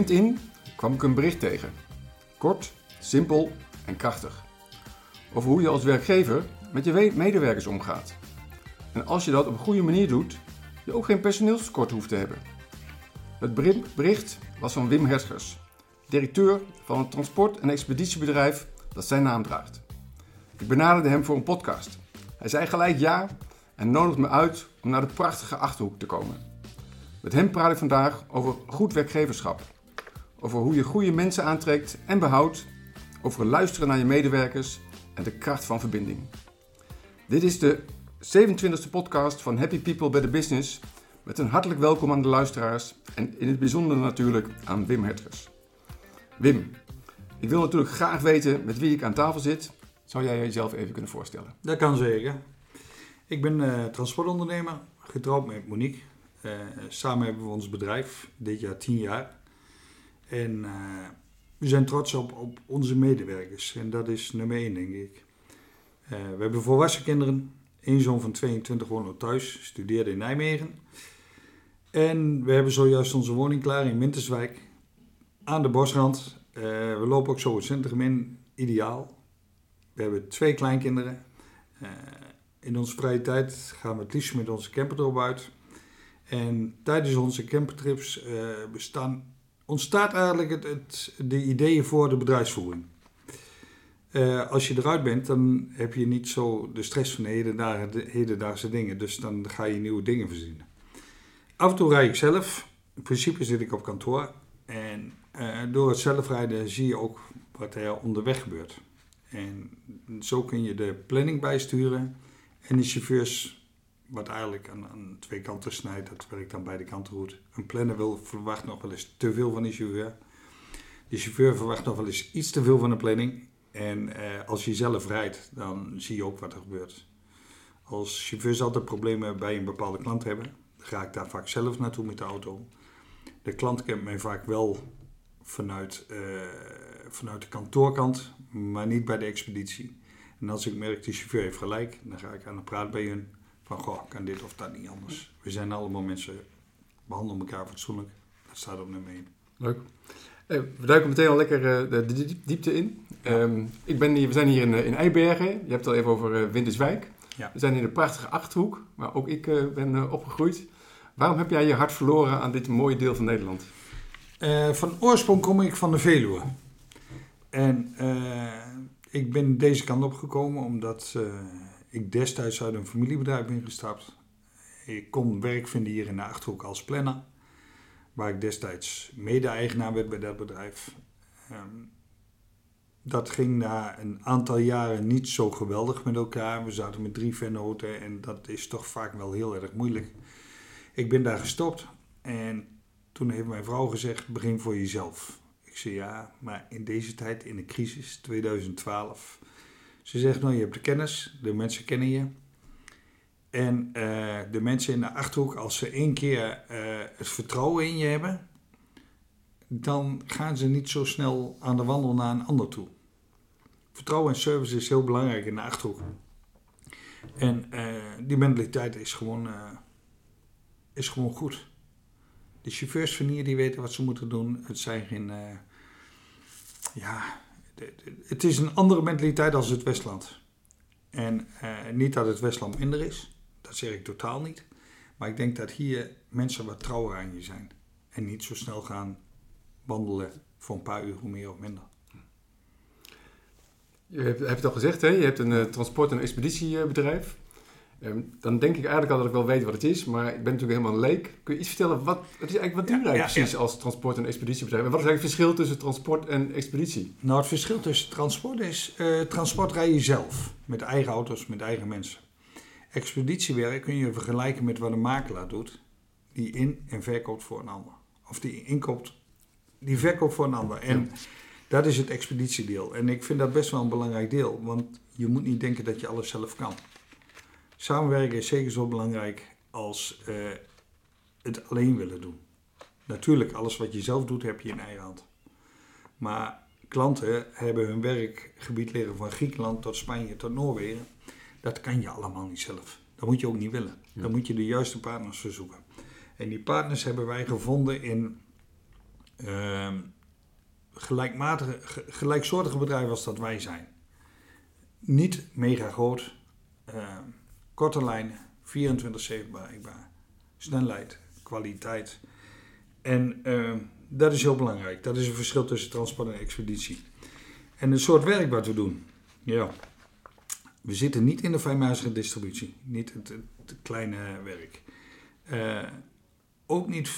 LinkedIn kwam ik een bericht tegen. Kort, simpel en krachtig. Over hoe je als werkgever met je medewerkers omgaat. En als je dat op een goede manier doet, je ook geen personeelstekort hoeft te hebben. Het bericht was van Wim Herschers, directeur van een transport- en expeditiebedrijf dat zijn naam draagt. Ik benaderde hem voor een podcast. Hij zei gelijk ja en nodigde me uit om naar de prachtige Achterhoek te komen. Met hem praat ik vandaag over goed werkgeverschap. Over hoe je goede mensen aantrekt en behoudt. Over luisteren naar je medewerkers en de kracht van verbinding. Dit is de 27e podcast van Happy People by the Business. Met een hartelijk welkom aan de luisteraars en in het bijzonder natuurlijk aan Wim Hertgers. Wim, ik wil natuurlijk graag weten met wie ik aan tafel zit. Zou jij jezelf even kunnen voorstellen? Dat kan zeker. Ik ben uh, transportondernemer, getrouwd met Monique. Uh, samen hebben we ons bedrijf, dit jaar tien jaar. En uh, we zijn trots op, onze medewerkers. En dat is nummer één, denk ik. we hebben volwassen kinderen. Eén zoon van 22 woont nog thuis, studeerde in Nijmegen. En we hebben zojuist onze woning klaar in Minterswijk. Aan de bosrand. we lopen ook zo het centrum in. Ideaal. We hebben twee kleinkinderen. In onze vrije tijd gaan we het liefst met onze camper uit. En tijdens onze campertrips bestaan, ontstaat eigenlijk het, het, de ideeën voor de bedrijfsvoering. Uh, als je eruit bent, dan heb je niet zo de stress van de hedendaagse, hedendaagse dingen. Dus dan ga je nieuwe dingen verzinnen. Af en toe rijd ik zelf. In principe zit ik op kantoor. En uh, door het zelfrijden zie je ook wat er onderweg gebeurt. En zo kun je de planning bijsturen. En de chauffeurs, wat eigenlijk aan, aan twee kanten snijdt, dat werkt aan beide kanten goed. Een planner wil, verwacht nog wel eens te veel van de chauffeur. De chauffeur verwacht nog wel eens iets te veel van de planning. En eh, als je zelf rijdt, dan zie je ook wat er gebeurt. Als chauffeurs altijd problemen bij een bepaalde klant hebben, dan ga ik daar vaak zelf naartoe met de auto. De klant kent mij vaak wel vanuit, uh, vanuit de kantoorkant, maar niet bij de expeditie. En als ik merk, die chauffeur heeft gelijk, dan ga ik aan de praat bij hun. Van, goh, kan dit of dat niet anders. We zijn allemaal mensen, behandelen elkaar fatsoenlijk. Dat staat op nummer 1. Leuk. Eh, we duiken meteen al lekker uh, de diepte in. Um, ik ben hier, we zijn hier in, uh, in Eibergen. Je hebt het al even over uh, Winterswijk. Ja. We zijn in de prachtige Achterhoek, waar ook ik ben opgegroeid. Waarom heb jij je hart verloren aan dit mooie deel van Nederland? van oorsprong kom ik van de Veluwe. En ik ben deze kant opgekomen omdat ik destijds uit een familiebedrijf ben gestapt. Ik kon werk vinden hier in de Achterhoek als planner. Waar ik destijds mede-eigenaar werd bij dat bedrijf. Um, dat ging na een aantal jaren niet zo geweldig met elkaar. We zaten met drie vennoten en dat is toch vaak wel heel erg moeilijk. Ik ben daar gestopt en toen heeft mijn vrouw gezegd: begin voor jezelf. Ik zei ja, maar in deze tijd, in de crisis, 2012. Ze zegt nou, je hebt de kennis, de mensen kennen je. En uh, de mensen in de Achterhoek, als ze één keer uh, het vertrouwen in je hebben, dan gaan ze niet zo snel aan de wandel naar een ander toe. Vertrouwen en service is heel belangrijk in de Achterhoek. En uh, die mentaliteit is gewoon, is gewoon goed. De chauffeurs van hier die weten wat ze moeten doen. Het zijn geen. Ja, het is een andere mentaliteit als het Westland. En uh, niet dat het Westland minder is, dat zeg ik totaal niet. Maar ik denk dat hier mensen wat trouwer aan je zijn. En niet zo snel gaan wandelen voor een paar uur meer of minder. Je hebt, het al gezegd, hè? je hebt een uh, transport- en expeditiebedrijf. Ehm, dan denk ik eigenlijk al dat ik wel weet wat het is, maar ik ben natuurlijk helemaal een leek. Kun je iets vertellen, wat, wat, is eigenlijk, wat doe jij precies als transport- en expeditiebedrijf? En wat is eigenlijk het verschil tussen transport en expeditie? Nou, het verschil tussen transport is, uh, transport rij je zelf, met eigen auto's, met eigen mensen. Expeditiewerk kun je vergelijken met wat een makelaar doet, die in- en verkoopt voor een ander. Of die inkoopt, die verkoopt voor een ander. En dat is het expeditiedeel. En ik vind dat best wel een belangrijk deel, want je moet niet denken dat je alles zelf kan. Samenwerken is zeker zo belangrijk als uh, het alleen willen doen. Natuurlijk, alles wat je zelf doet, heb je in eigen hand. Maar klanten hebben hun werkgebied liggen van Griekenland tot Spanje tot Noorwegen. Dat kan je allemaal niet zelf. Dat moet je ook niet willen. Dan moet je de juiste partners verzoeken. En die partners hebben wij gevonden in ehm, gelijkmatige, ge- gelijksoortige bedrijven als dat wij zijn. Niet mega groot, ehm, korte lijnen, 24-7 bereikbaar, snelheid, kwaliteit. En ehm, dat is heel belangrijk. Dat is een verschil tussen transport en expeditie. En het soort werk wat we doen. Ja. We zitten niet in de fijnmazige distributie. Niet het, kleine werk. Eh, ook niet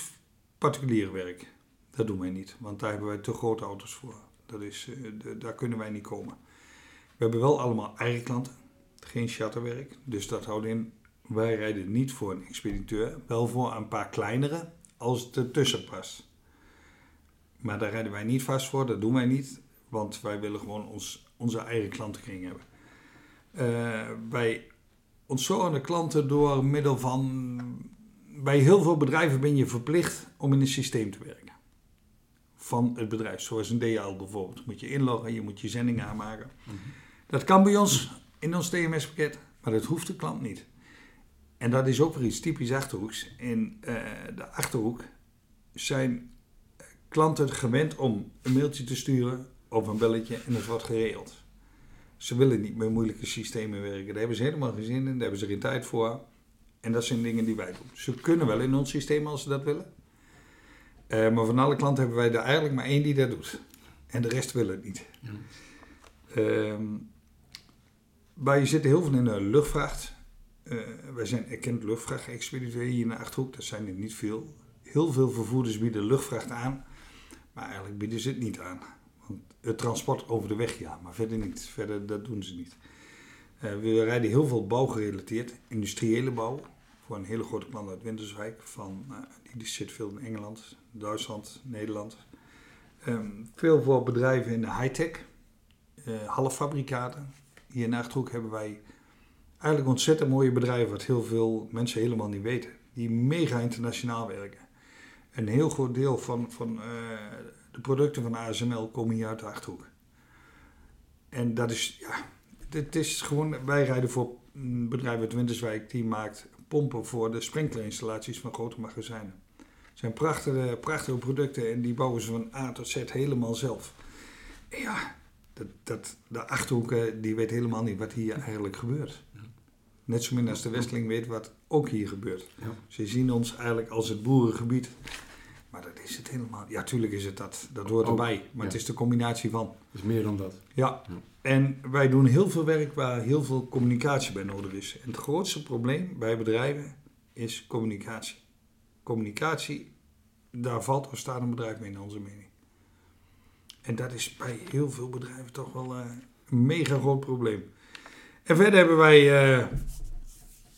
particulier werk. Dat doen wij niet. Want daar hebben wij te grote auto's voor. Dat is, eh, daar kunnen wij niet komen. We hebben wel allemaal eigen klanten. Geen charterwerk. Dus dat houdt in, wij rijden niet voor een expediteur. Wel voor een paar kleinere, als het ertussen past. Maar daar rijden wij niet vast voor. Dat doen wij niet. Want wij willen gewoon ons, onze eigen klantenkring hebben. Eh, wij ontzorgen de klanten door middel van... Bij heel veel bedrijven ben je verplicht om in een systeem te werken. Van het bedrijf. Zoals een DL bijvoorbeeld. Moet je inloggen, je moet je zending aanmaken. Dat kan bij ons in ons TMS-pakket, maar dat hoeft de klant niet. En dat is ook weer iets typisch Achterhoeks. In eh, de Achterhoek zijn klanten gewend om een mailtje te sturen of een belletje en het wordt geregeld. Ze willen niet met moeilijke systemen werken. Daar hebben ze helemaal geen zin in, daar hebben ze geen tijd voor. En dat zijn dingen die wij doen. Ze kunnen wel in ons systeem als ze dat willen. Eh, maar van alle klanten hebben wij er eigenlijk maar één die dat doet. En de rest wil het niet. Ja. Ehm, wij zitten heel veel in de luchtvracht. Eh, wij zijn erkend luchtvrachtexpediteur hier in de Achterhoek. Dat zijn er niet veel. Heel veel vervoerders bieden luchtvracht aan. Maar eigenlijk bieden ze het niet aan. Want het transport over de weg ja, maar verder niet. Verder, dat doen ze niet. Eh, we rijden heel veel bouwgerelateerd. Industriële bouw. Voor een hele grote klant uit Winterswijk. Van, eh, die, zit veel in Engeland, Duitsland, Nederland. Ehm, veel voor bedrijven in de high-tech. eh halffabrikaten. Hier in Achterhoek hebben wij eigenlijk ontzettend mooie bedrijven, wat heel veel mensen helemaal niet weten. Die mega internationaal werken. Een heel groot deel van, van eh, de producten van ASML komen hier uit de Achterhoek. En dat is, ja, het is gewoon, wij rijden voor een bedrijf uit Winterswijk die maakt pompen voor de sprinklerinstallaties van grote magazijnen. Het zijn prachtige, prachtige producten en die bouwen ze van A tot Z helemaal zelf. Ja, dat, dat, de Achterhoeken die weet helemaal niet wat hier eigenlijk gebeurt. Net zo min als de Westeling weet wat ook hier gebeurt. Ja. Ze zien ons eigenlijk als het boerengebied. Maar dat is het helemaal. Ja, tuurlijk is het dat. Dat hoort Ook, erbij. Maar het is de combinatie van. Is meer dan dat. Ja. Ja. En wij doen heel veel werk waar heel veel communicatie bij nodig is. En het grootste probleem bij bedrijven is communicatie. Communicatie, daar valt of staat een bedrijf mee, in onze mening. En dat is bij heel veel bedrijven toch wel eh, een mega groot probleem. En verder hebben wij, eh,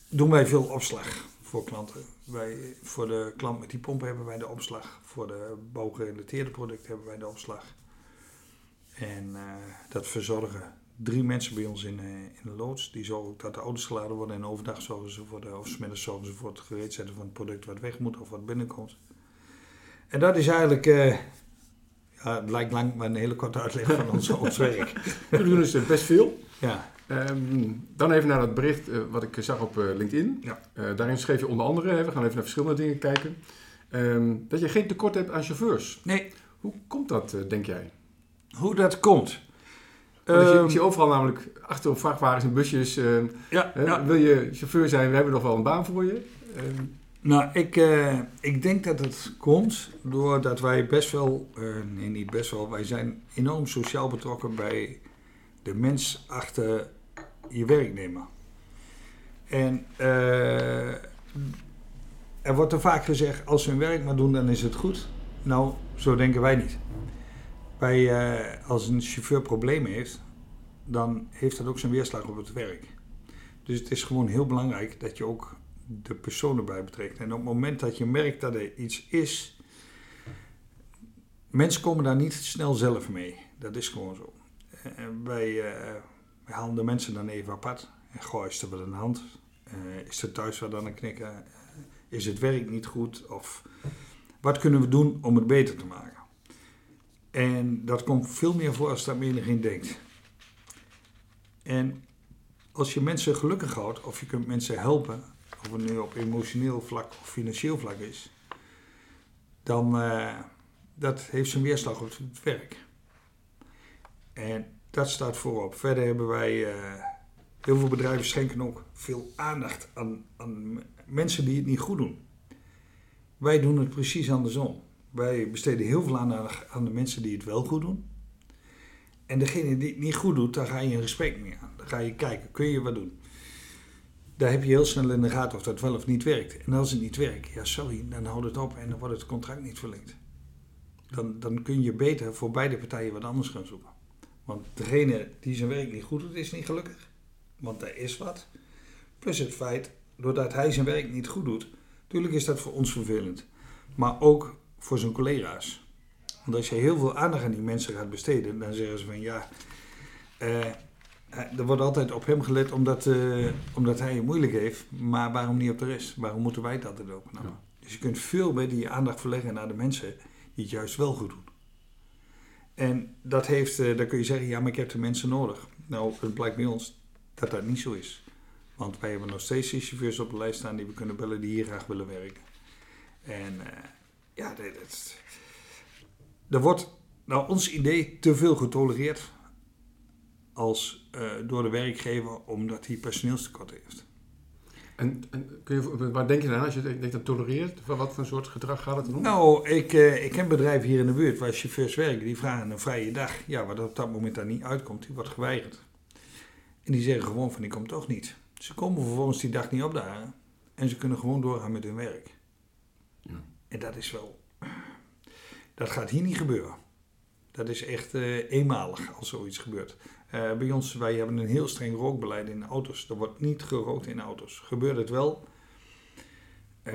doen wij veel opslag voor klanten. Wij, voor de klant met die pompen hebben wij de opslag. Voor de bouwgerelateerde producten hebben wij de opslag. En eh, dat verzorgen drie mensen bij ons in, eh, in de loods. Die zorgen ook dat de auto's geladen worden. En overdag zorgen ze voor de, of 's middags zorgen ze voor het gereedzetten van het product wat weg moet of wat binnenkomt. En dat is eigenlijk, eh, ja, het lijkt lang, maar een hele korte uitleg van ons, ons werk. We doen dus eh, best veel. Ja, Ehm, dan even naar dat bericht eh, wat ik zag op eh, LinkedIn. Ja. Eh, daarin schreef je onder andere, hè, we gaan even naar verschillende dingen kijken, ehm, dat je geen tekort hebt aan chauffeurs. nee, Hoe komt dat, eh, denk jij? hoe dat komt. Ik zie- Ehm, ik zie overal namelijk achter op vrachtwagens en busjes. eh, ja, hè, ja. Wil je chauffeur zijn? We hebben nog wel een baan voor je. Nou, ik, eh, ik denk dat het komt doordat wij best wel, eh, nee niet best wel, wij zijn enorm sociaal betrokken bij de mens achter je werknemer. En eh, er wordt er vaak gezegd, als ze hun werk maar doen, dan is het goed. Nou, zo denken wij niet. Wij, als een chauffeur problemen heeft, dan heeft dat ook zijn weerslag op het werk. Dus het is gewoon heel belangrijk dat je ook de persoon erbij betrekt. En op het moment dat je merkt dat er iets is, mensen komen daar niet snel zelf mee. Dat is gewoon zo. En wij, eh, wij halen de mensen dan even apart. En goh, is er wat de hand? Eh, is er thuis wat aan het knikken? Eh, is het werk niet goed? Of wat kunnen we doen om het beter te maken? En dat komt veel meer voor als dat menigeen denkt. En als je mensen gelukkig houdt, of je kunt mensen helpen, of het nu op emotioneel vlak of financieel vlak is, dan, eh, dat heeft zijn weerslag op het werk. En dat staat voorop. Verder hebben wij, eh, heel veel bedrijven schenken ook veel aandacht aan, aan mensen die het niet goed doen. Wij doen het precies andersom. Wij besteden heel veel aandacht aan de mensen die het wel goed doen. En degene die het niet goed doet, daar ga je een gesprek mee aan. Dan ga je kijken, kun je wat doen? Daar heb je heel snel in de gaten of dat wel of niet werkt. En als het niet werkt, ja sorry, dan houdt het op en dan wordt het contract niet verlengd. Dan, dan kun je beter voor beide partijen wat anders gaan zoeken. Want degene die zijn werk niet goed doet, is niet gelukkig. Want er is wat. Plus het feit, doordat hij zijn werk niet goed doet, natuurlijk is dat voor ons vervelend. Maar ook voor zijn collega's. Want als je heel veel aandacht aan die mensen gaat besteden, dan zeggen ze van ja, eh, er wordt altijd op hem gelet omdat, eh, omdat hij het moeilijk heeft. Maar waarom niet op de rest? Waarom moeten wij het altijd opnemen? Ja. Dus je kunt veel beter je aandacht verleggen naar de mensen die het juist wel goed doen. En dat heeft, eh, dan kun je zeggen, ja, maar ik heb de mensen nodig. Nou, het blijkt bij ons dat dat niet zo is. Want wij hebben nog steeds die chauffeurs op de lijst staan die we kunnen bellen die hier graag willen werken. En eh, ja, dat, dat- er wordt naar ons idee te veel getolereerd als eh, door de werkgever omdat hij personeelstekort heeft. En, en kun je, waar denk je dan aan als je denkt dat tolereert? Van wat voor soort gedrag gaat het dan om? Nou, ik, eh, ik ken bedrijven hier in de buurt waar chauffeurs werken. Die vragen een vrije dag. Ja, wat op dat moment daar niet uitkomt, die wordt geweigerd. En die zeggen gewoon van, ik kom toch niet. Ze komen vervolgens die dag niet opdagen. En ze kunnen gewoon doorgaan met hun werk. Ja. En dat is wel... Dat gaat hier niet gebeuren. Dat is echt eh, eenmalig als zoiets gebeurt. Eh, bij ons, wij hebben een heel streng rookbeleid in auto's. Er wordt niet gerookt in auto's. Gebeurt het wel... eh,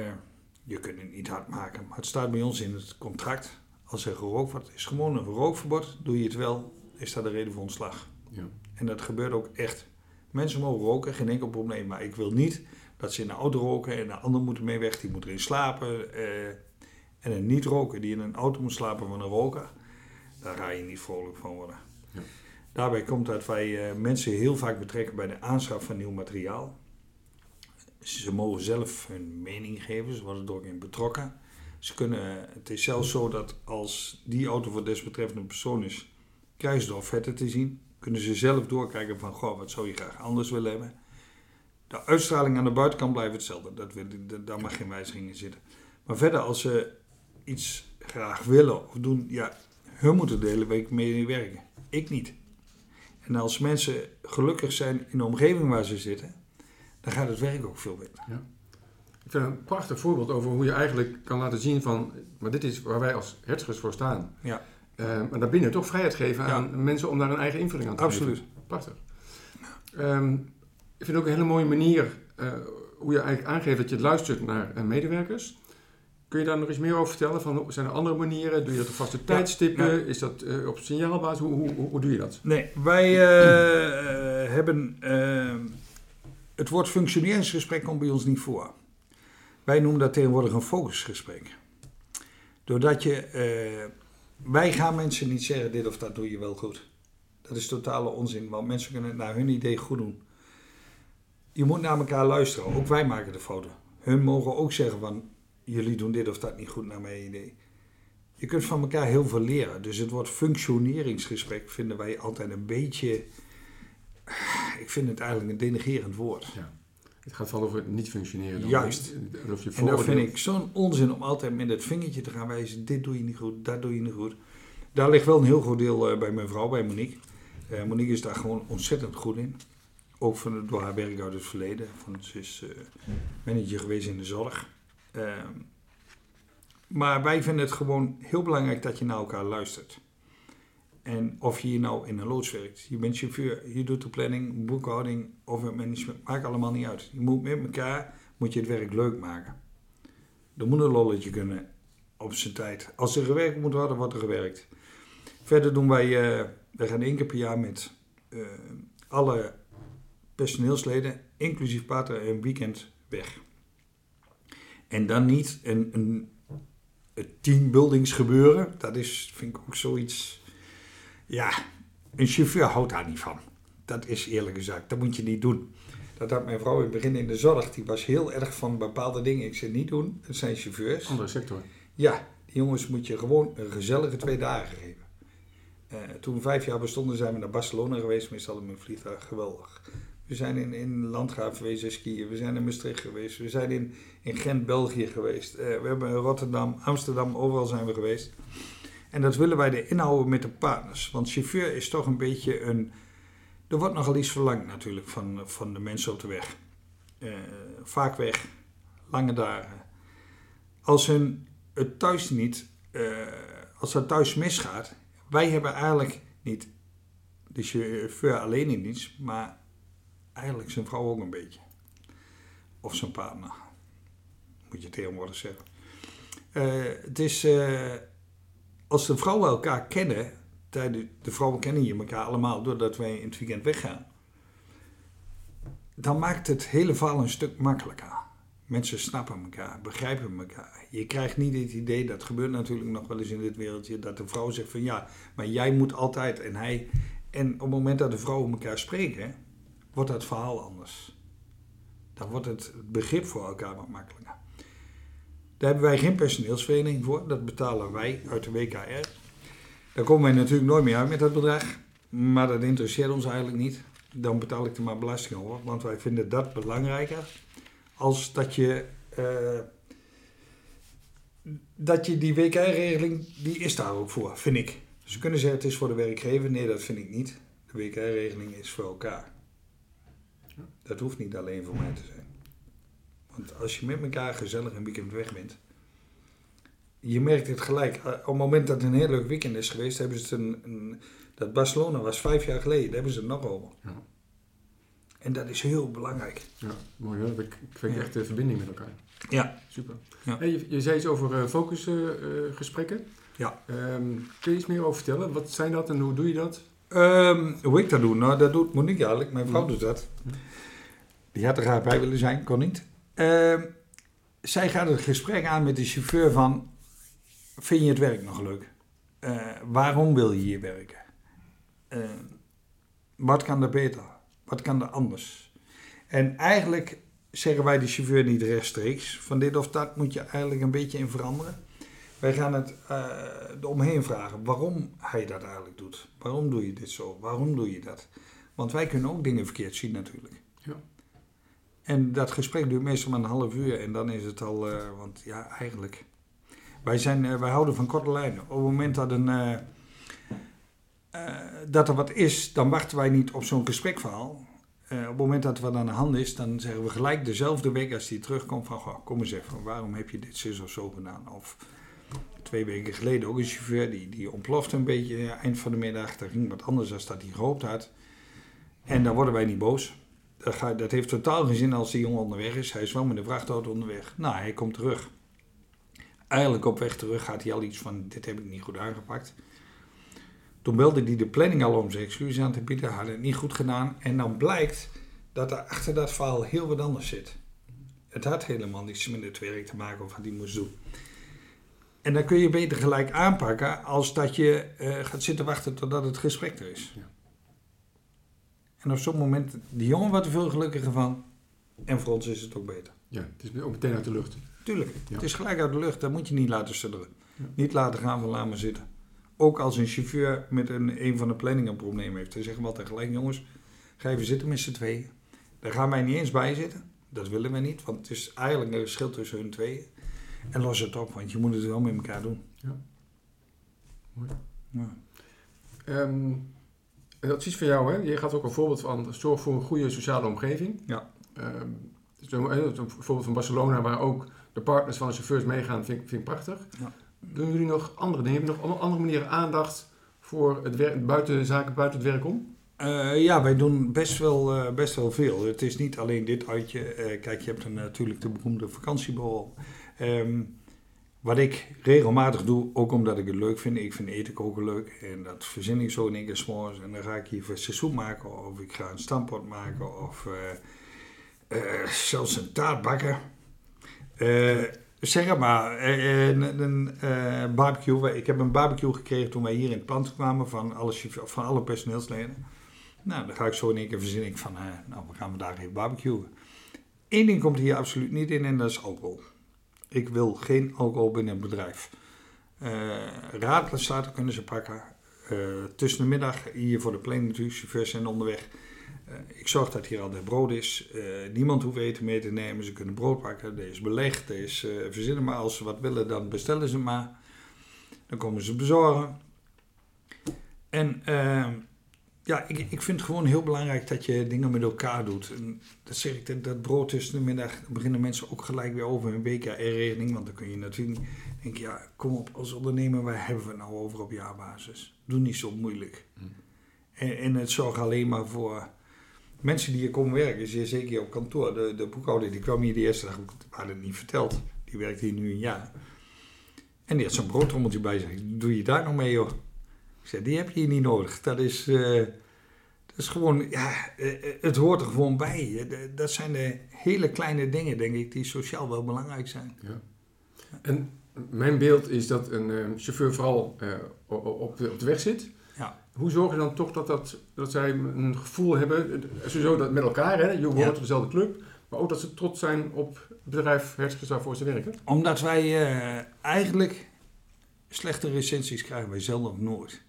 je kunt het niet hard maken, maar het staat bij ons in het contract. Als er gerookt wordt, is gewoon een rookverbod. Doe je het wel, is dat de reden voor ontslag. Ja. En dat gebeurt ook echt. Mensen mogen roken, geen enkel probleem. Maar ik wil niet dat ze in een auto roken en de ander moet ermee weg. Die moet erin slapen. eh, en een niet-roker die in een auto moet slapen van een roker. Daar ga je niet vrolijk van worden. Ja. Daarbij komt dat wij eh, mensen heel vaak betrekken bij de aanschaf van nieuw materiaal. Ze mogen zelf hun mening geven, ze worden er ook in betrokken. Ze kunnen, het is zelfs zo dat als die auto voor desbetreffende persoon is, krijgen ze de offerte te zien. Kunnen ze zelf doorkijken van, goh, wat zou je graag anders willen hebben. De uitstraling aan de buitenkant blijft hetzelfde. Dat wil, daar mag geen wijziging in zitten. Maar verder, als ze iets graag willen of doen, ja, hun moeten de hele week mee werken. Ik niet. En als mensen gelukkig zijn in de omgeving waar ze zitten, dan gaat het werk ook veel beter. Ik vind het een prachtig voorbeeld over hoe je eigenlijk kan laten zien van... Maar dit is waar wij als hertschers voor staan. Ja. Eh, maar daarbinnen toch vrijheid geven Ja. aan mensen om daar een eigen invulling aan te Absoluut. geven. Prachtig. Ehm, ik vind ook een hele mooie manier eh, hoe je eigenlijk aangeeft dat je luistert naar eh, medewerkers. Kun je daar nog eens meer over vertellen? Van, zijn er andere manieren? Doe je dat op vaste tijdstippen? ja. Is dat eh, op signaalbasis? Hoe, hoe, hoe, hoe doe je dat? Nee, wij eh, eh, hebben. eh, het woord functioneringsgesprek komt bij ons niet voor. Wij noemen dat tegenwoordig een focusgesprek. Doordat je. wij gaan mensen niet zeggen: dit of dat doe je wel goed. Dat is totale onzin, want mensen kunnen het naar hun idee goed doen. Je moet naar elkaar luisteren. Ook wij maken de fouten. Hun mogen ook zeggen: van jullie doen dit of dat niet goed naar mijn idee. Je kunt van elkaar heel veel leren. Dus het woord functioneringsgesprek vinden wij altijd een beetje. Ik vind het eigenlijk een denigerend woord. Het gaat vooral over het niet functioneren. dan. Juist. Of je En dat vind ik zo'n onzin om altijd met het vingertje te gaan wijzen. Dit doe je niet goed, dat doe je niet goed. Daar ligt wel een heel groot deel eh, bij mijn vrouw, bij Monique. Eh, Monique is daar gewoon ontzettend goed in. Ook van, door haar werk uit het verleden. Van, ze is eh, manager geweest in de zorg. Ehm, maar wij vinden het gewoon heel belangrijk dat je naar elkaar luistert. En of je hier nou in een loods werkt, je bent chauffeur, je doet de planning, boekhouding of het management, maakt allemaal niet uit. Je moet met elkaar moet je het werk leuk maken. Er moet een lolletje kunnen op zijn tijd. Als er gewerkt moet worden, wordt er gewerkt. Verder doen wij, we gaan één keer per jaar met eh, alle personeelsleden, inclusief pater een weekend weg. En dan niet een, een, een teambuildings gebeuren. Dat is, vind ik ook zoiets. Ja, een chauffeur houdt daar niet van. Dat is eerlijk gezegd. Dat moet je niet doen. Dat had mijn vrouw in het begin in de zorg. Die was heel erg van bepaalde dingen. Ik zei niet doen. Het zijn chauffeurs. Andere sector. Ja, Die jongens moet je gewoon een gezellige twee dagen geven. Eh, toen we vijf jaar bestonden zijn we naar Barcelona geweest, meestal in mijn vliegtuig, geweldig. We zijn in, in Landgraaf geweest skiën, we zijn in Maastricht geweest, we zijn in, in Gent, België geweest. Eh, we hebben Rotterdam, Amsterdam, overal zijn we geweest. En dat willen wij erin houden met de partners. Want chauffeur is toch een beetje een... Er wordt nogal iets verlangd natuurlijk van, van de mensen op de weg. Eh, vaak weg, lange dagen. Als hun het thuis niet, uh, als dat thuis misgaat, wij hebben eigenlijk niet de chauffeur alleen in dienst, maar eigenlijk zijn vrouw ook een beetje. Of zijn partner, moet je tegenwoordig zeggen. Uh, het is, uh, als de vrouwen elkaar kennen, de vrouwen kennen je elkaar allemaal doordat wij in het weekend weggaan, dan maakt het hele verhaal een stuk makkelijker. Mensen snappen elkaar, begrijpen elkaar. Je krijgt niet het idee, dat gebeurt natuurlijk nog wel eens in dit wereldje, dat de vrouw zegt van ja, maar jij moet altijd en hij. En op het moment dat de vrouwen elkaar spreken, wordt dat verhaal anders. Dan wordt het begrip voor elkaar wat makkelijker. Daar hebben wij geen personeelsvereniging voor, dat betalen wij uit de WKR. Daar komen wij natuurlijk nooit meer uit met dat bedrag, maar dat interesseert ons eigenlijk niet. Dan betaal ik er maar belasting over, want wij vinden dat belangrijker als dat je, uh, dat je die WKR-regeling, die is daar ook voor, vind ik. Ze kunnen zeggen het is voor de werkgever. Nee, dat vind ik niet. De WKR-regeling is voor elkaar. Dat hoeft niet alleen voor mij te zijn. Want als je met elkaar gezellig een weekend weg bent, je merkt het gelijk. Eh, op het moment dat het een heel leuk weekend is geweest, hebben ze het een, een dat Barcelona was vijf jaar geleden, daar hebben ze het nog over. Ja. En dat is heel belangrijk. Ja, mooi hoor. Ik, vind echt de verbinding met elkaar. Ja. Super. Ja. Hey, je, je, zei iets over uh, focusgesprekken. ja. Um, kun je iets meer over vertellen? Wat zijn dat en hoe doe je dat? Um, hoe ik dat doe? Nou, dat doet Monique eigenlijk. Mijn vrouw doet dat. Die had er graag bij willen zijn, kon niet. Uh, zij gaat het gesprek aan met de chauffeur van... Vind je het werk nog leuk? Uh, waarom wil je hier werken? Uh, wat kan er beter? Wat kan er anders? En eigenlijk zeggen wij de chauffeur niet rechtstreeks. Van dit of dat moet je eigenlijk een beetje in veranderen. Wij gaan het uh, omheen vragen waarom hij dat eigenlijk doet. Waarom doe je dit zo? Waarom doe je dat? Want wij kunnen ook dingen verkeerd zien natuurlijk. Ja. En dat gesprek duurt meestal maar een half uur en dan is het al, uh, want ja, eigenlijk. Wij, zijn, uh, wij houden van korte lijnen. Op het moment dat, een, dat er wat is, dan wachten wij niet op zo'n gesprekverhaal. op het moment dat er wat aan de hand is, dan zeggen we gelijk dezelfde week als hij terugkomt van, goh, kom eens even, waarom heb je dit zus of zo gedaan? Of twee weken geleden ook een chauffeur die, die ontplofte een beetje eind van de middag. Dat ging wat anders dan dat hij gehoopt had. En dan worden wij niet boos. Dat, dat heeft totaal geen zin als die jongen onderweg is. Hij is wel met de vrachtauto onderweg. Nou, hij komt terug. Eigenlijk op weg terug gaat hij al iets van: dit heb ik niet goed aangepakt. Toen belde hij de planning al om zijn excuses aan te bieden. Had het niet goed gedaan. En dan blijkt dat er achter dat verhaal heel wat anders zit. Het had helemaal niets met het werk te maken of wat hij moest doen. En dan kun je beter gelijk aanpakken als dat je uh, gaat zitten wachten totdat het gesprek er is. Ja. En op zo'n moment, die jongen wordt er veel gelukkiger van. En voor ons is het ook beter. Ja, het is ook meteen uit de lucht. Tuurlijk, ja. het is gelijk uit de lucht. Dat moet je niet laten sudderen. Ja. Niet laten gaan van laat maar zitten. Ook als een chauffeur met een, een van de planningen een probleem heeft. Dan zeggen we altijd gelijk, jongens, ga even zitten met z'n tweeën. Daar gaan wij niet eens bij zitten. Dat willen we niet, want het is eigenlijk een verschil tussen hun tweeën. En los het op, want je moet het wel met elkaar doen. Ja. Mooi. Ja. Um, een advies van jou, hè? je gaat ook een voorbeeld van zorg voor een goede sociale omgeving. Ja. Um, een voorbeeld van Barcelona, waar ook de partners van de chauffeurs meegaan, vind, vind ik prachtig. Ja. Doen jullie nog andere dingen? Hebben jullie nog andere manieren aandacht voor het werk, buiten, zaken buiten het werk om? Uh, ja, wij doen best wel, uh, best wel veel. Het is niet alleen dit uitje. Uh, kijk, je hebt een, natuurlijk de beroemde vakantieborrel. Um, wat ik regelmatig doe, ook omdat ik het leuk vind. Ik vind eten koken leuk. En dat verzin ik zo in één keer s'morgens. En dan ga ik hier verse soep maken. Of ik ga een stampot maken. Of uh, zelfs een taart bakken. Uh, zeg maar, een, een barbecue. Ik heb een barbecue gekregen toen wij hier in het plant kwamen van alle, van alle personeelsleden. Nou, dan ga ik zo in één keer verzin ik van, nou, we gaan vandaag even barbecuen. Eén ding komt hier absoluut niet in en dat is alcohol. Ik wil geen alcohol binnen het bedrijf. Uh, Raadslestaten kunnen ze pakken. Uh, tussen de middag hier voor de plein natuurlijk, chauffeurs zijn onderweg. Uh, ik zorg dat hier altijd brood is. niemand hoeft eten mee te nemen. Ze kunnen brood pakken. Er is belegd. Is verzinnen maar. Als ze wat willen, dan bestellen ze maar. Dan komen ze bezorgen. En ehm, ja, ik, ik vind het gewoon heel belangrijk dat je dingen met elkaar doet. En dat zeg ik, dat, dat brood tussen de middag, beginnen mensen ook gelijk weer over een BKR-regeling. Want dan kun je natuurlijk denken, ja, kom op, als ondernemer, waar hebben we het nou over op jaarbasis? Doe niet zo moeilijk. Hm. En, en het zorgt alleen maar voor mensen die hier komen werken. Zeer zeker op kantoor. De, de boekhouder die kwam hier de eerste dag, ik had het niet verteld. Die werkt hier nu een jaar. En die had zo'n broodtrommeltje bij zich. Doe je daar nog mee, joh? Zeg, die heb je hier niet nodig. Dat is, uh, dat is gewoon, ja, uh, het hoort er gewoon bij. Dat zijn de hele kleine dingen, denk ik, die sociaal wel belangrijk zijn. Ja. En mijn beeld is dat een uh, chauffeur vooral op, de, op de weg zit. Ja. Hoe zorg je dan toch dat, dat, dat zij een gevoel hebben, sowieso dat met elkaar, hè, je hoort ja. op dezelfde club, maar ook dat ze trots zijn op het bedrijf Hertzges waarvoor ze werken? Omdat wij eigenlijk slechte recensies krijgen wij zelf nog nooit.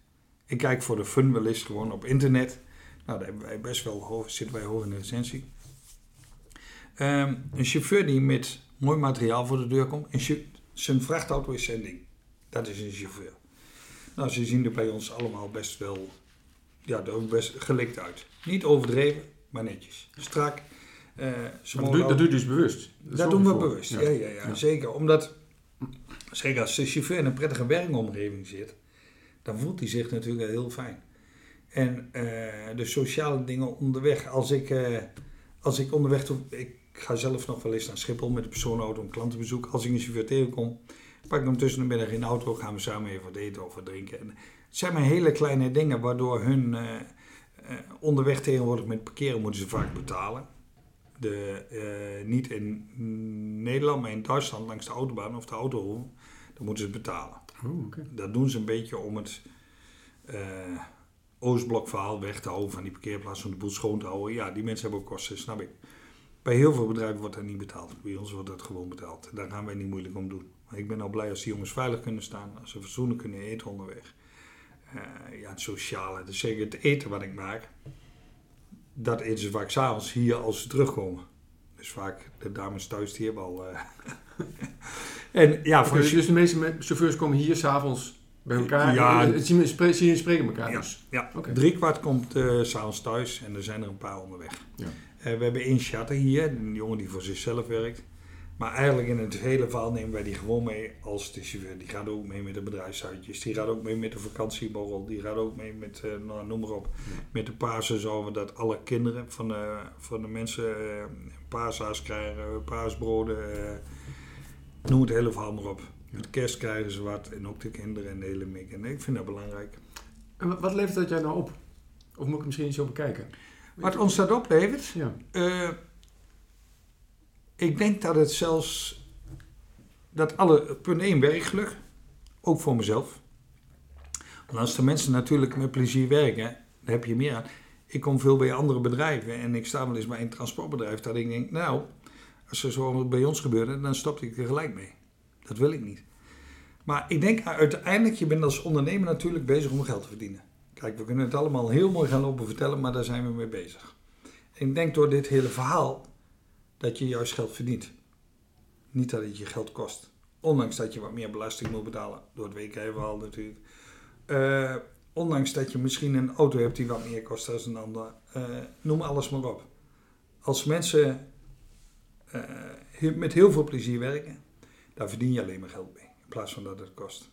Ik kijk voor de fun wel eens gewoon op internet. Nou, daar hebben wij best wel hoog, zitten wij hoog in de recensie. Ehm, een chauffeur die met mooi materiaal voor de deur komt. Een zijn vrachtauto is zijn ding. Dat is een chauffeur. Nou, ze zien er bij ons allemaal best wel ja, er best gelikt uit. Niet overdreven, maar netjes. Strak. Uh, dat, doe, dat doe je dus bewust? Dat, doen we bewust, ja. Ja, ja, ja, Zeker, omdat zeker als de chauffeur in een prettige werkomgeving zit, dan voelt hij zich natuurlijk heel fijn. En uh, de sociale dingen onderweg, als ik, uh, als ik onderweg, ik ga zelf nog wel eens naar Schiphol met de persoonauto om klanten bezoek. Als ik een chauffeur tegenkom, pak ik hem tussen de middag in de auto, gaan we samen even wat eten of wat drinken. En het zijn maar hele kleine dingen waardoor hun uh, onderweg tegenwoordig met parkeren moeten ze vaak betalen. De, niet in Nederland, maar in Duitsland langs de autobaan of de auto, dan moeten ze betalen. Oh, Dat doen ze een beetje om het uh, Oostblokverhaal weg te houden van die parkeerplaats, om de boel schoon te houden. Ja, die mensen hebben ook kosten, snap ik. Bij heel veel bedrijven wordt dat niet betaald. Bij ons wordt dat gewoon betaald. Daar gaan wij niet moeilijk om doen. Maar ik ben al blij als die jongens veilig kunnen staan, als ze fatsoenlijk kunnen eten onderweg. Uh, ja, het sociale, dus zeker het eten wat ik maak, dat eten ze vaak s'avonds hier als ze terugkomen. Dus vaak de dames thuis die hebben al. Uh, En, ja, voor dus de meeste chauffeurs komen hier s'avonds bij elkaar. Ja, zien je spreken elkaar ja, dus. Ja, okay. drie kwart komt uh, s'avonds thuis en er zijn er een paar onderweg. Ja. Uh, we hebben één chatter hier, een jongen die voor zichzelf werkt. Maar eigenlijk in het hele verhaal nemen wij die gewoon mee als de chauffeur. Die gaat ook mee met de bedrijfsuitjes. Die gaat ook mee met de vakantieborrel. Die gaat ook mee met, uh, nou, noem maar op, met de Pasen. Dat alle kinderen van de, van de mensen uh, krijgen, paasbroden noem het hele verhaal maar op. Met kerst krijgen ze wat en ook de kinderen en de hele mik. En ik vind dat belangrijk. En wat levert dat jij nou op? Of moet ik misschien zo bekijken? Wat ons dat oplevert? Ja. Uh, ik denk dat het zelfs... Dat alle... Punt 1, werkgeluk. Ook voor mezelf. Want als de mensen natuurlijk met plezier werken, dan heb je meer aan. Ik kom veel bij andere bedrijven en ik sta wel eens bij een transportbedrijf dat ik denk, nou, als er zo bij ons gebeurde, dan stopte ik er gelijk mee. Dat wil ik niet. Maar ik denk uiteindelijk, je bent als ondernemer natuurlijk bezig om geld te verdienen. Kijk, we kunnen het allemaal heel mooi gaan lopen vertellen, maar daar zijn we mee bezig. ik denk door dit hele verhaal dat je juist geld verdient. Niet dat het je geld kost. Ondanks dat je wat meer belasting moet betalen. Door het WK-verhaal natuurlijk. Uh, ondanks dat je misschien een auto hebt die wat meer kost dan een ander. Uh, noem alles maar op. Als mensen uh, met heel veel plezier werken, daar verdien je alleen maar geld mee. In plaats van dat het kost.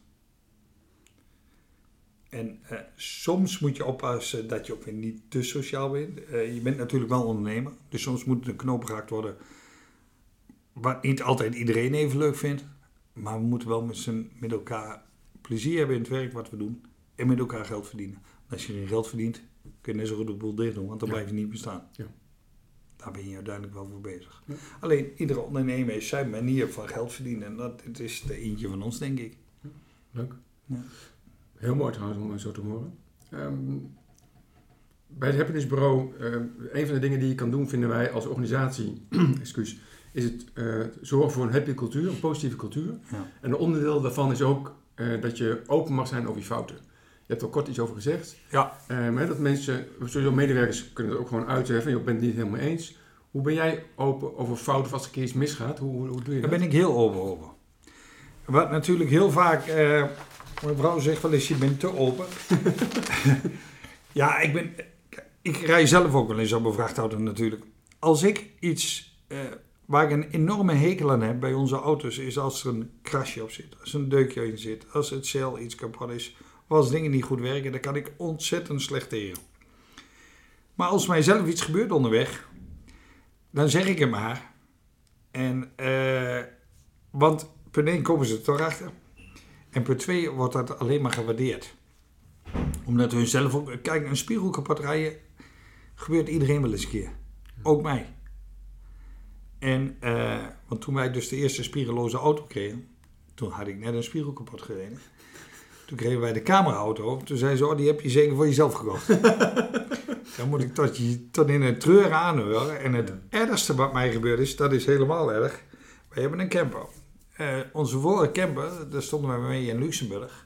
En uh, soms moet je oppassen dat je ook weer niet te sociaal bent. Uh, je bent natuurlijk wel ondernemer, dus soms moet de knoop geraakt worden. Wat niet altijd iedereen even leuk vindt. Maar we moeten wel met, met elkaar plezier hebben in het werk wat we doen. En met elkaar geld verdienen. Als je geen geld verdient, kun je net zo goed de boel dicht doen, want dan blijf je niet bestaan. Ja daar ben je uiteindelijk wel voor bezig. Alleen iedere ondernemer heeft zijn manier van geld verdienen. En dat is de eentje van ons, denk ik. leuk. Ja. Heel mooi trouwens om zo te horen. Ehm, bij het Happiness Bureau, uh, een van de dingen die je kan doen, vinden wij als organisatie, is het uh, zorgen voor een happy cultuur, een positieve cultuur. Ja. En een onderdeel daarvan is ook eh, dat je open mag zijn over je fouten. Je hebt er kort iets over gezegd. Ja. Eh, maar dat mensen, sowieso medewerkers kunnen het ook gewoon uiten van, je bent het niet helemaal eens. Hoe ben jij open over fouten als er een keer iets misgaat? Hoe, hoe, hoe doe je Daar dat? ben ik heel open over. Wat natuurlijk heel vaak, eh, mijn vrouw zegt wel eens, je bent te open. ja, ik ben, ik rij zelf ook wel eens op een vrachtauto natuurlijk. Als ik iets, eh, waar ik een enorme hekel aan heb bij onze auto's, is als er een krasje op zit. Als er een deukje in zit, als het zeil iets kapot is, als dingen niet goed werken, dan kan ik ontzettend slecht tegen. Maar als mij zelf iets gebeurt onderweg, dan zeg ik het maar. En, eh, want punt 1 komen ze er toch achter. En punt 2 wordt dat alleen maar gewaardeerd. Omdat hun zelf ook... Kijk, een spiegel kapot rijden gebeurt iedereen wel eens een keer. Ook mij. En, eh, want toen wij dus de eerste spiegelloze auto kregen, toen had ik net een spiegel kapot gereden. Toen kregen wij de cameraauto. Toen zei ze, oh, die heb je zeker voor jezelf gekocht. Dan moet ik tot, je, tot in een treur aanhoren. En het ergste wat mij gebeurd is, dat is helemaal erg. We hebben een camper. Eh, onze vorige camper, daar stonden we mee in Luxemburg.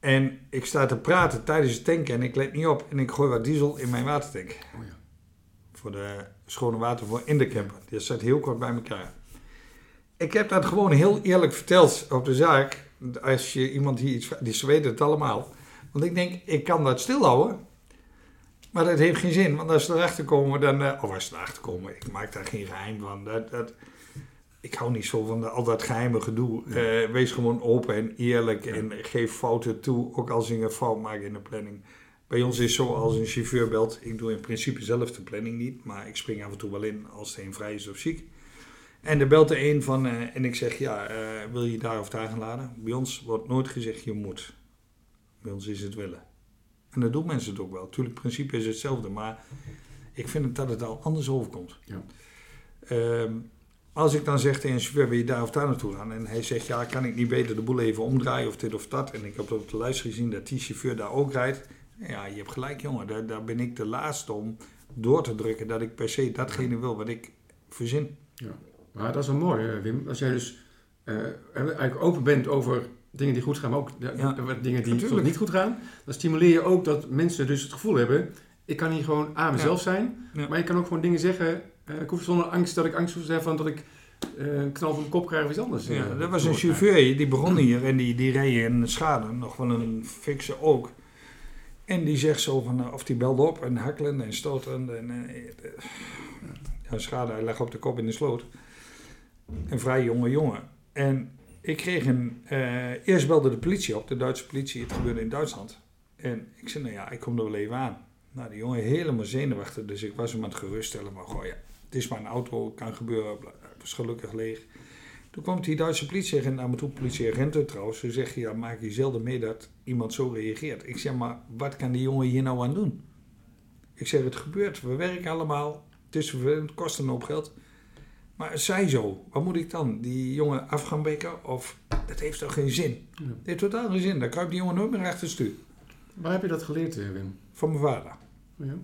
En ik sta te praten tijdens het tanken en ik let niet op. En ik gooi wat diesel in mijn watertank. Oh ja. Voor de schone water voor in de camper. Die zat heel kort bij elkaar. Ik heb dat gewoon heel eerlijk verteld op de zaak. Als je iemand die iets... Die ze weten het allemaal. Want ik denk, ik kan dat stilhouden. Maar dat heeft geen zin. Want als ze erachter komen, dan... eh, of als ze erachter komen, ik maak daar geen geheim van. Dat, dat, ik hou niet zo van de- al dat geheime gedoe. Eh, wees gewoon open en eerlijk. En geef fouten toe, ook als ik een fout maak in de planning. Bij ons is het zo als een chauffeur belt. Ik doe in principe zelf de planning niet. Maar ik spring af en toe wel in als de een vrij is of ziek. En er belt er een van eh, en ik zeg, ja, eh, wil je daar of daar gaan laden? Bij ons wordt nooit gezegd, je moet. Bij ons is het willen. En dat doen mensen het ook wel. Tuurlijk, het principe is hetzelfde, maar ik vind dat het al anders overkomt. Ja. Ehm, als ik dan zeg tegen een chauffeur, wil je daar of daar naartoe gaan? En hij zegt, ja, kan ik niet beter de boel even omdraaien of dit of dat? En ik heb op de lijst gezien dat die chauffeur daar ook rijdt. Ja, je hebt gelijk, jongen. Daar, daar ben ik de laatste om door te drukken dat ik per se datgene wil wat ik verzin. Maar dat is wel mooi, eh, Wim. Als jij dus eh, eigenlijk open bent over dingen die goed gaan, maar ook de- Ja, de- dingen die niet goed gaan, dan stimuleer je ook dat mensen dus het gevoel hebben, ik kan hier gewoon aan mezelf zijn, Ja. maar ik kan ook gewoon dingen zeggen, eh, ik hoef zonder angst dat ik angst hoef te hebben van dat ik eh, een knal van mijn kop krijg of iets anders. Ja, eh, dat was een chauffeur, die begon hier en die, die reed een schade, nog wel een fikse ook. En die zegt zo van, eh, of die belde op en hakkelend en stotend. En, eh, eh, ja, schade, hij lag op de kop in de sloot. Een vrij jonge jongen. En ik kreeg een, eh, eerst belde de politie op, de Duitse politie, het gebeurde in Duitsland. En ik zei, nou ja, ik kom er wel even aan. Nou, die jongen helemaal zenuwachtig, dus ik was hem aan het geruststellen. Maar goh, ja, het is maar een auto, kan gebeuren, het was gelukkig leeg. Toen kwam die Duitse politieagent naar me toe, politieagenten trouwens. Ze zeggen, ja, maak je zelden mee dat iemand zo reageert. Ik zeg, maar wat kan die jongen hier nou aan doen? Ik zeg, het gebeurt, we werken allemaal. Het is het kost een hoop geld. Maar zij zo, wat moet ik dan? Die jongen af gaan bekken? Of, dat heeft toch geen zin? Ja. Het heeft totaal geen zin. Dan kruipt die jongen nooit meer achter stuur. Waar heb je dat geleerd, eh, Wim? Van mijn vader. Ja?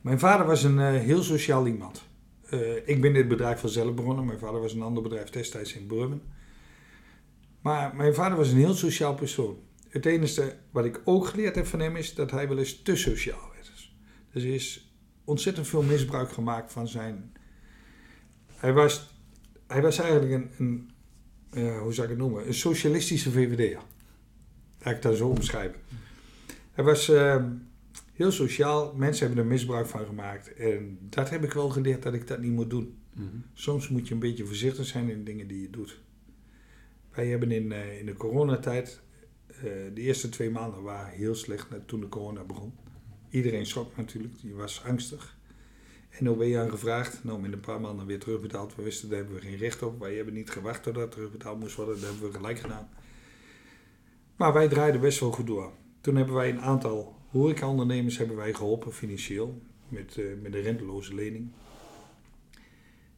Mijn vader was een eh, heel sociaal iemand. Eh, ik ben dit bedrijf vanzelf begonnen. Mijn vader was een ander bedrijf destijds in Brummen. Maar mijn vader was een heel sociaal persoon. Het enige wat ik ook geleerd heb van hem is dat hij wel eens te sociaal werd. Dus er is ontzettend veel misbruik gemaakt van zijn... Hij was, hij was eigenlijk een, een hoe zou ik het noemen, een socialistische VVD'er. Laat ik dan zo omschrijven. Hij was... eh, heel sociaal. Mensen hebben er misbruik van gemaakt. En dat heb ik wel geleerd dat ik dat niet moet doen. Mhm. Soms moet je een beetje voorzichtig zijn in dingen die je doet. Wij hebben in, eh, in de coronatijd, eh de eerste twee maanden waren heel slecht toen de corona begon. Iedereen schrok natuurlijk, die was angstig. En OB aangevraagd, nou in een paar maanden weer terugbetaald. We wisten, daar hebben we geen recht op. Wij hebben niet gewacht tot dat terugbetaald moest worden. Dat hebben we gelijk gedaan. Maar wij draaiden best wel goed door. Toen hebben wij een aantal horecaondernemers hebben wij geholpen financieel met, eh, met een renteloze lening.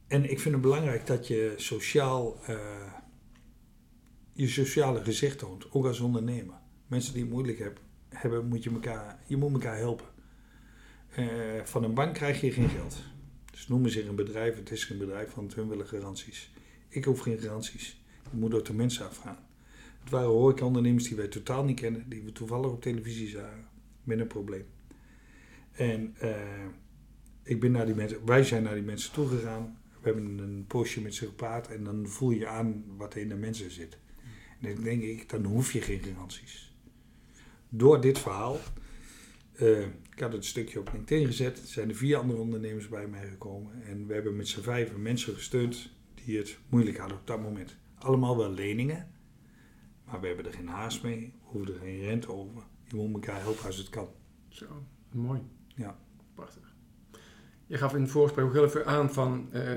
En ik vind het belangrijk dat je sociaal eh, je sociale gezicht toont, ook als ondernemer. Mensen die het moeilijk heb, hebben, moet je elkaar, je moet elkaar helpen. Eh, van een bank krijg je geen geld. Dus noemen zich een bedrijf, het is geen bedrijf, want hun willen garanties. Ik hoef geen garanties. Je moet door de mensen afgaan. Het waren horecaondernemers die wij totaal niet kennen, die we toevallig op televisie zagen. Met een probleem. En uh, ik ben naar die mensen, wij zijn naar die mensen toegegaan. We hebben een postje met ze gepraat en dan voel je aan wat er in de mensen zit. En dan denk ik, dan hoef je geen garanties. Door dit verhaal, uh, ik had het stukje op LinkedIn gezet, zijn er vier andere ondernemers bij mij gekomen. En we hebben met z'n vijven mensen gesteund die het moeilijk hadden op dat moment. Allemaal wel leningen, maar we hebben er geen haast mee, we hoeven er geen rente over. Je moet elkaar helpen als het kan. Zo, mooi. Ja. Prachtig. Je gaf in het voorgesprek ook heel even aan van, uh,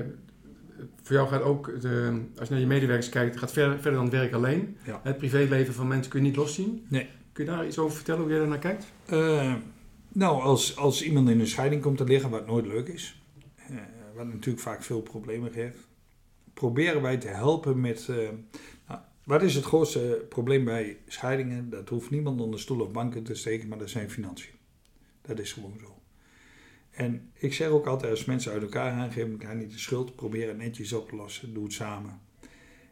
voor jou gaat ook, de, als je naar je medewerkers kijkt, gaat verder, verder dan werk alleen. Ja. Het privéleven van mensen kun je niet loszien. Nee. Kun je daar iets over vertellen, hoe jij daar naar kijkt? Uh, nou, als, als iemand in een scheiding komt te liggen, wat nooit leuk is, uh, wat natuurlijk vaak veel problemen geeft, proberen wij te helpen met. Nou, wat is het grootste probleem bij scheidingen? Dat hoeft niemand onder stoel of banken te steken, maar dat zijn financiën. Dat is gewoon zo. En ik zeg ook altijd, als mensen uit elkaar gaan, geven elkaar niet de schuld. Probeer het netjes op te lossen. Doe het samen.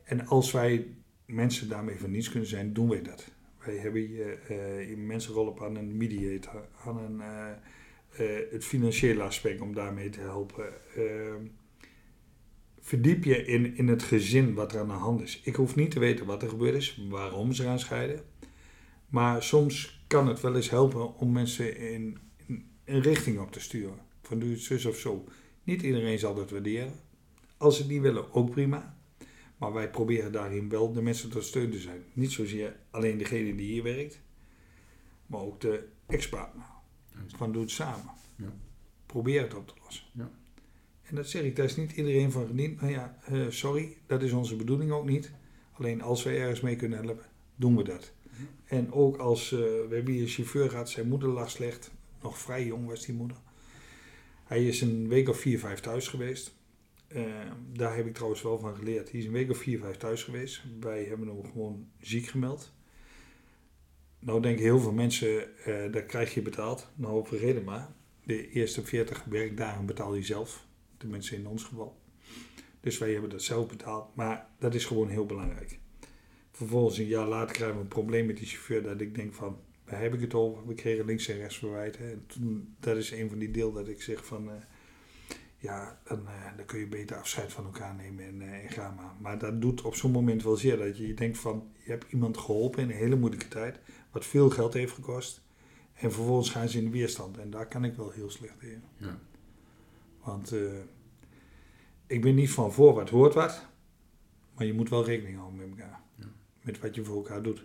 En als wij mensen daarmee van niets kunnen zijn, doen wij dat. Wij hebben hier uh, mensen rollen aan een mediator, aan een, uh, het financiële aspect om daarmee te helpen. Ehm, verdiep je in, in het gezin wat er aan de hand is. Ik hoef niet te weten wat er gebeurd is, waarom ze gaan scheiden. Maar soms kan het wel eens helpen om mensen in, een richting op te sturen. Van doe het zus of zo. Niet iedereen zal dat waarderen. Als ze het niet willen, ook prima. Maar wij proberen daarin wel de mensen tot steun te zijn. Niet zozeer alleen degene die hier werkt, maar ook de ex-partner. Van doe het samen. Ja. Probeer het op te lossen. Ja. En dat zeg ik, daar is niet iedereen van gediend. Maar ja, uh, sorry, dat is onze bedoeling ook niet. Alleen als wij ergens mee kunnen helpen, doen we dat. En ook als uh, we hebben hier een chauffeur gehad, zijn moeder lag slecht nog vrij jong was die moeder. Hij is een week of vier, vijf thuis geweest. Uh, daar heb ik trouwens wel van geleerd. Hij is een week of vier, vijf thuis geweest. Wij hebben hem gewoon ziek gemeld. Nou denken heel veel mensen, uh, daar krijg je betaald. Nou, vergeet maar. De eerste 40 werkdagen betaal je zelf. Tenminste in ons geval. Dus wij hebben dat zelf betaald. Maar dat is gewoon heel belangrijk. Vervolgens een jaar later krijgen we een probleem met die chauffeur. Dat ik denk van, daar heb ik het over. We kregen links en rechts verwijten. En dat is een van die deel dat ik zeg van... Uh, ja, dan, uh, dan, kun je beter afscheid van elkaar nemen en, uh, en ga maar. Maar dat doet op zo'n moment wel zeer dat je denkt van... Je hebt iemand geholpen in een hele moeilijke tijd. Wat veel geld heeft gekost. En vervolgens gaan ze in de weerstand. En daar kan ik wel heel slecht tegen. Ja. Want ik ben niet van voor wat hoort wat. Maar je moet wel rekening houden met elkaar. Ja. Met wat je voor elkaar doet.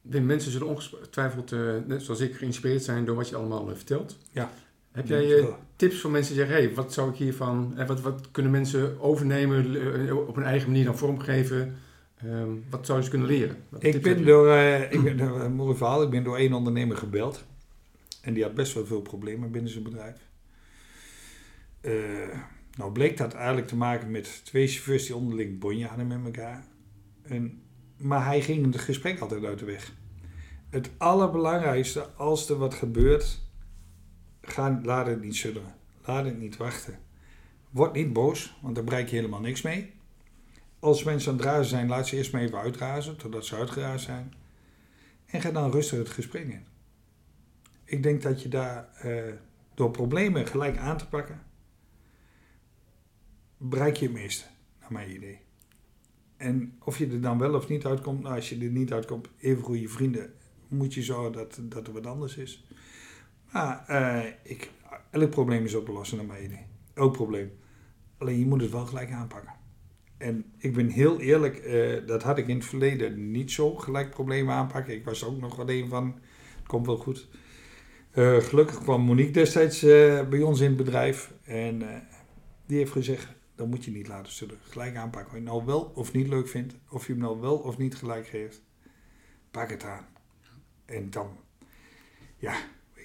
Wim, mensen zullen ongetwijfeld, net zoals ik, geïnspireerd zijn door wat je allemaal vertelt. Ja. Heb jij uh, tips voor mensen die zeggen, hey, wat zou ik hiervan, wat, wat kunnen mensen overnemen, op hun eigen manier dan vormgeven? Um, wat zouden ze kunnen leren? Ik ben door, ik ben, een mooi verhaal, ik ben door één ondernemer gebeld. En die had best wel veel problemen binnen zijn bedrijf. nou bleek dat eigenlijk te maken met twee chauffeurs die onderling bonje hadden met elkaar. En maar hij ging het gesprek altijd uit de weg. Het allerbelangrijkste, als er wat gebeurt, ga, laat het niet sudderen. Laat het niet wachten. Word niet boos, want daar bereik je helemaal niks mee. Als mensen aan het razen zijn, laat ze eerst maar even uitrazen, totdat ze uitgeraasd zijn. En ga dan rustig het gesprek in. Ik denk dat je daar uh, door problemen gelijk aan te pakken, bereik je het meeste, naar mijn idee. En of je er dan wel of niet uitkomt, nou, als je er niet uitkomt, even goede vrienden, moet je zorgen dat, dat er wat anders is. Maar uh, ik, elk probleem is op naar mijn idee. Elk probleem. Alleen je moet het wel gelijk aanpakken. En ik ben heel eerlijk, uh, dat had ik in het verleden niet zo gelijk problemen aanpakken. Ik was ook nog wel een van, het komt wel goed. Uh, gelukkig kwam Monique destijds bij ons in het bedrijf en die heeft gezegd, dan moet je niet laten zullen. Gelijk aanpakken. Of je nou wel of niet leuk vindt, of je hem nou wel of niet gelijk geeft, pak het aan. En dan, ja,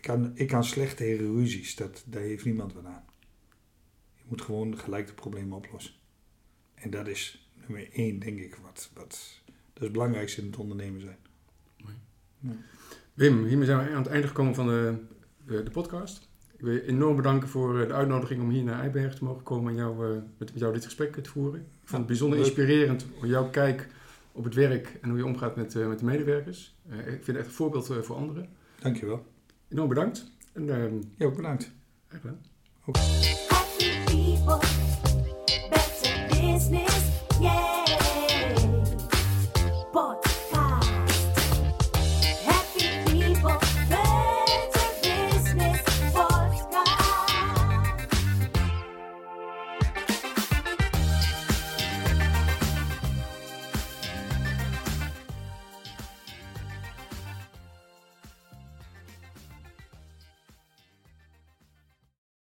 ik kan, ik kan slecht tegen ruzies, dat, daar heeft niemand wat aan. Je moet gewoon gelijk de problemen oplossen. En dat is nummer één, denk ik, wat, wat dat is het belangrijkste in het ondernemen zijn. Mooi. Ja. Wim, hiermee zijn we aan het einde gekomen van de, de, de podcast. Ik wil je enorm bedanken voor de uitnodiging om hier naar Eiberg te mogen komen en jou, uh, met, met jou dit gesprek te voeren. Ik vond het bijzonder inspirerend om jouw kijk op het werk en hoe je omgaat met, met de medewerkers. ik vind het echt een voorbeeld voor anderen. Dankjewel. Enorm bedankt. En, ja, ook bedankt. Echt gedaan. Ook.